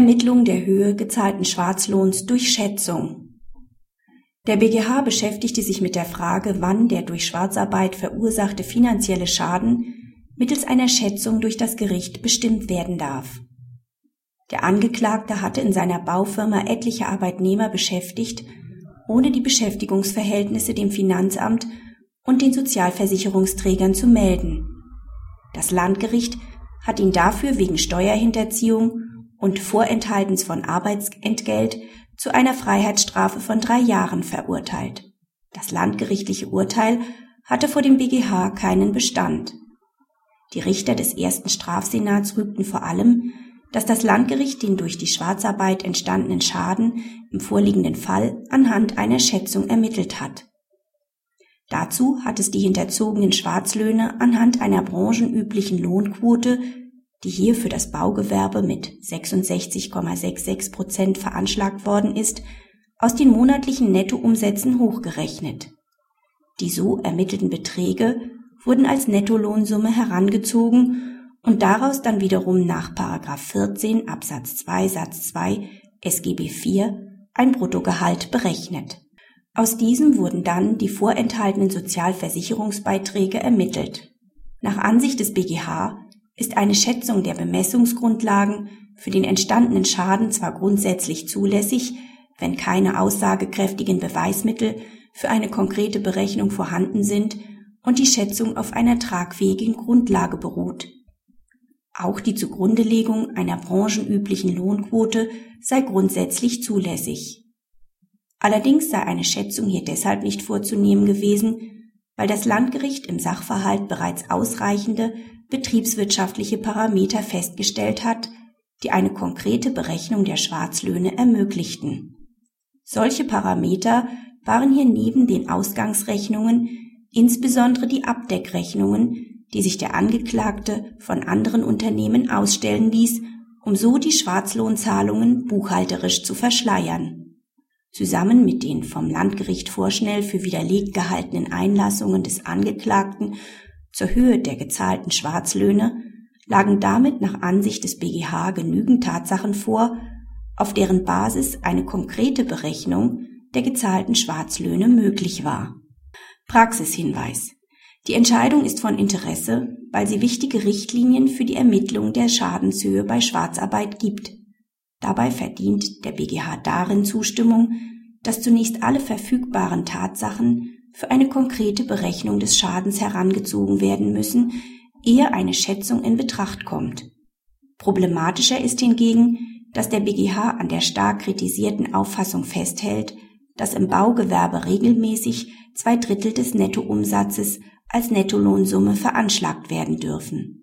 Ermittlung der Höhe gezahlten Schwarzlohns durch Schätzung. Der BGH beschäftigte sich mit der Frage, wann der durch Schwarzarbeit verursachte finanzielle Schaden mittels einer Schätzung durch das Gericht bestimmt werden darf. Der Angeklagte hatte in seiner Baufirma etliche Arbeitnehmer beschäftigt, ohne die Beschäftigungsverhältnisse dem Finanzamt und den Sozialversicherungsträgern zu melden. Das Landgericht hat ihn dafür wegen Steuerhinterziehung und Vorenthaltens von Arbeitsentgelt zu einer Freiheitsstrafe von drei Jahren verurteilt. Das landgerichtliche Urteil hatte vor dem BGH keinen Bestand. Die Richter des ersten Strafsenats rügten vor allem, dass das Landgericht den durch die Schwarzarbeit entstandenen Schaden im vorliegenden Fall anhand einer Schätzung ermittelt hat. Dazu hat es die hinterzogenen Schwarzlöhne anhand einer branchenüblichen Lohnquote die hier für das Baugewerbe mit 66,66 Prozent veranschlagt worden ist, aus den monatlichen Nettoumsätzen hochgerechnet. Die so ermittelten Beträge wurden als Nettolohnsumme herangezogen und daraus dann wiederum nach 14 Absatz 2 Satz 2 SGB IV ein Bruttogehalt berechnet. Aus diesem wurden dann die vorenthaltenen Sozialversicherungsbeiträge ermittelt. Nach Ansicht des BGH ist eine Schätzung der Bemessungsgrundlagen für den entstandenen Schaden zwar grundsätzlich zulässig, wenn keine aussagekräftigen Beweismittel für eine konkrete Berechnung vorhanden sind und die Schätzung auf einer tragfähigen Grundlage beruht. Auch die Zugrundelegung einer branchenüblichen Lohnquote sei grundsätzlich zulässig. Allerdings sei eine Schätzung hier deshalb nicht vorzunehmen gewesen, weil das Landgericht im Sachverhalt bereits ausreichende betriebswirtschaftliche Parameter festgestellt hat, die eine konkrete Berechnung der Schwarzlöhne ermöglichten. Solche Parameter waren hier neben den Ausgangsrechnungen insbesondere die Abdeckrechnungen, die sich der Angeklagte von anderen Unternehmen ausstellen ließ, um so die Schwarzlohnzahlungen buchhalterisch zu verschleiern. Zusammen mit den vom Landgericht vorschnell für widerlegt gehaltenen Einlassungen des Angeklagten zur Höhe der gezahlten Schwarzlöhne lagen damit nach Ansicht des BGH genügend Tatsachen vor, auf deren Basis eine konkrete Berechnung der gezahlten Schwarzlöhne möglich war. Praxishinweis. Die Entscheidung ist von Interesse, weil sie wichtige Richtlinien für die Ermittlung der Schadenshöhe bei Schwarzarbeit gibt. Dabei verdient der BGH darin Zustimmung, dass zunächst alle verfügbaren Tatsachen für eine konkrete Berechnung des Schadens herangezogen werden müssen, ehe eine Schätzung in Betracht kommt. Problematischer ist hingegen, dass der BGH an der stark kritisierten Auffassung festhält, dass im Baugewerbe regelmäßig zwei Drittel des Nettoumsatzes als Nettolohnsumme veranschlagt werden dürfen